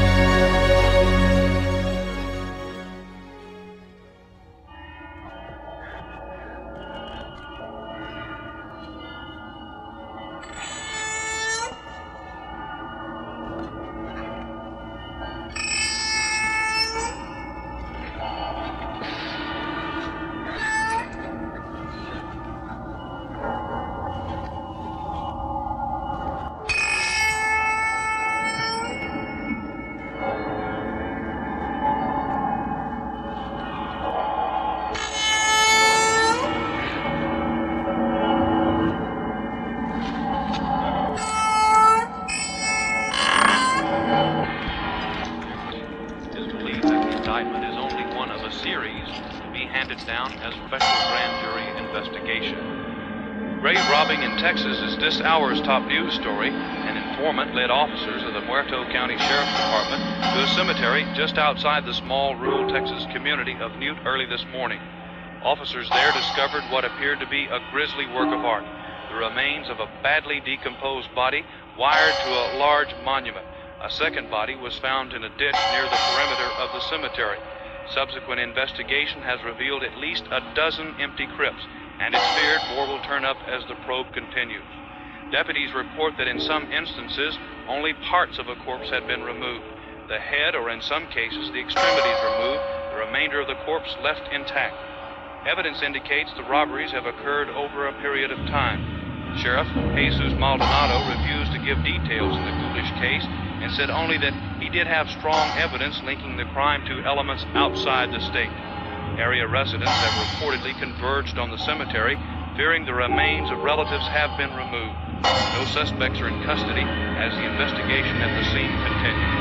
Led officers of the Muerto County Sheriff's Department to a cemetery just outside the small rural Texas community of Newt early this morning. Officers there discovered what appeared to be a grisly work of art the remains of a badly decomposed body wired to a large monument. A second body was found in a ditch near the perimeter of the cemetery. Subsequent investigation has revealed at least a dozen empty crypts, and it's feared more will turn up as the probe continues. Deputies report that in some instances, only parts of a corpse had been removed. The head, or in some cases, the extremities removed, the remainder of the corpse left intact. Evidence indicates the robberies have occurred over a period of time. Sheriff Jesus Maldonado refused to give details in the ghoulish case and said only that he did have strong evidence linking the crime to elements outside the state. Area residents have reportedly converged on the cemetery, fearing the remains of relatives have been removed. No suspects are in custody as the investigation at the scene continues.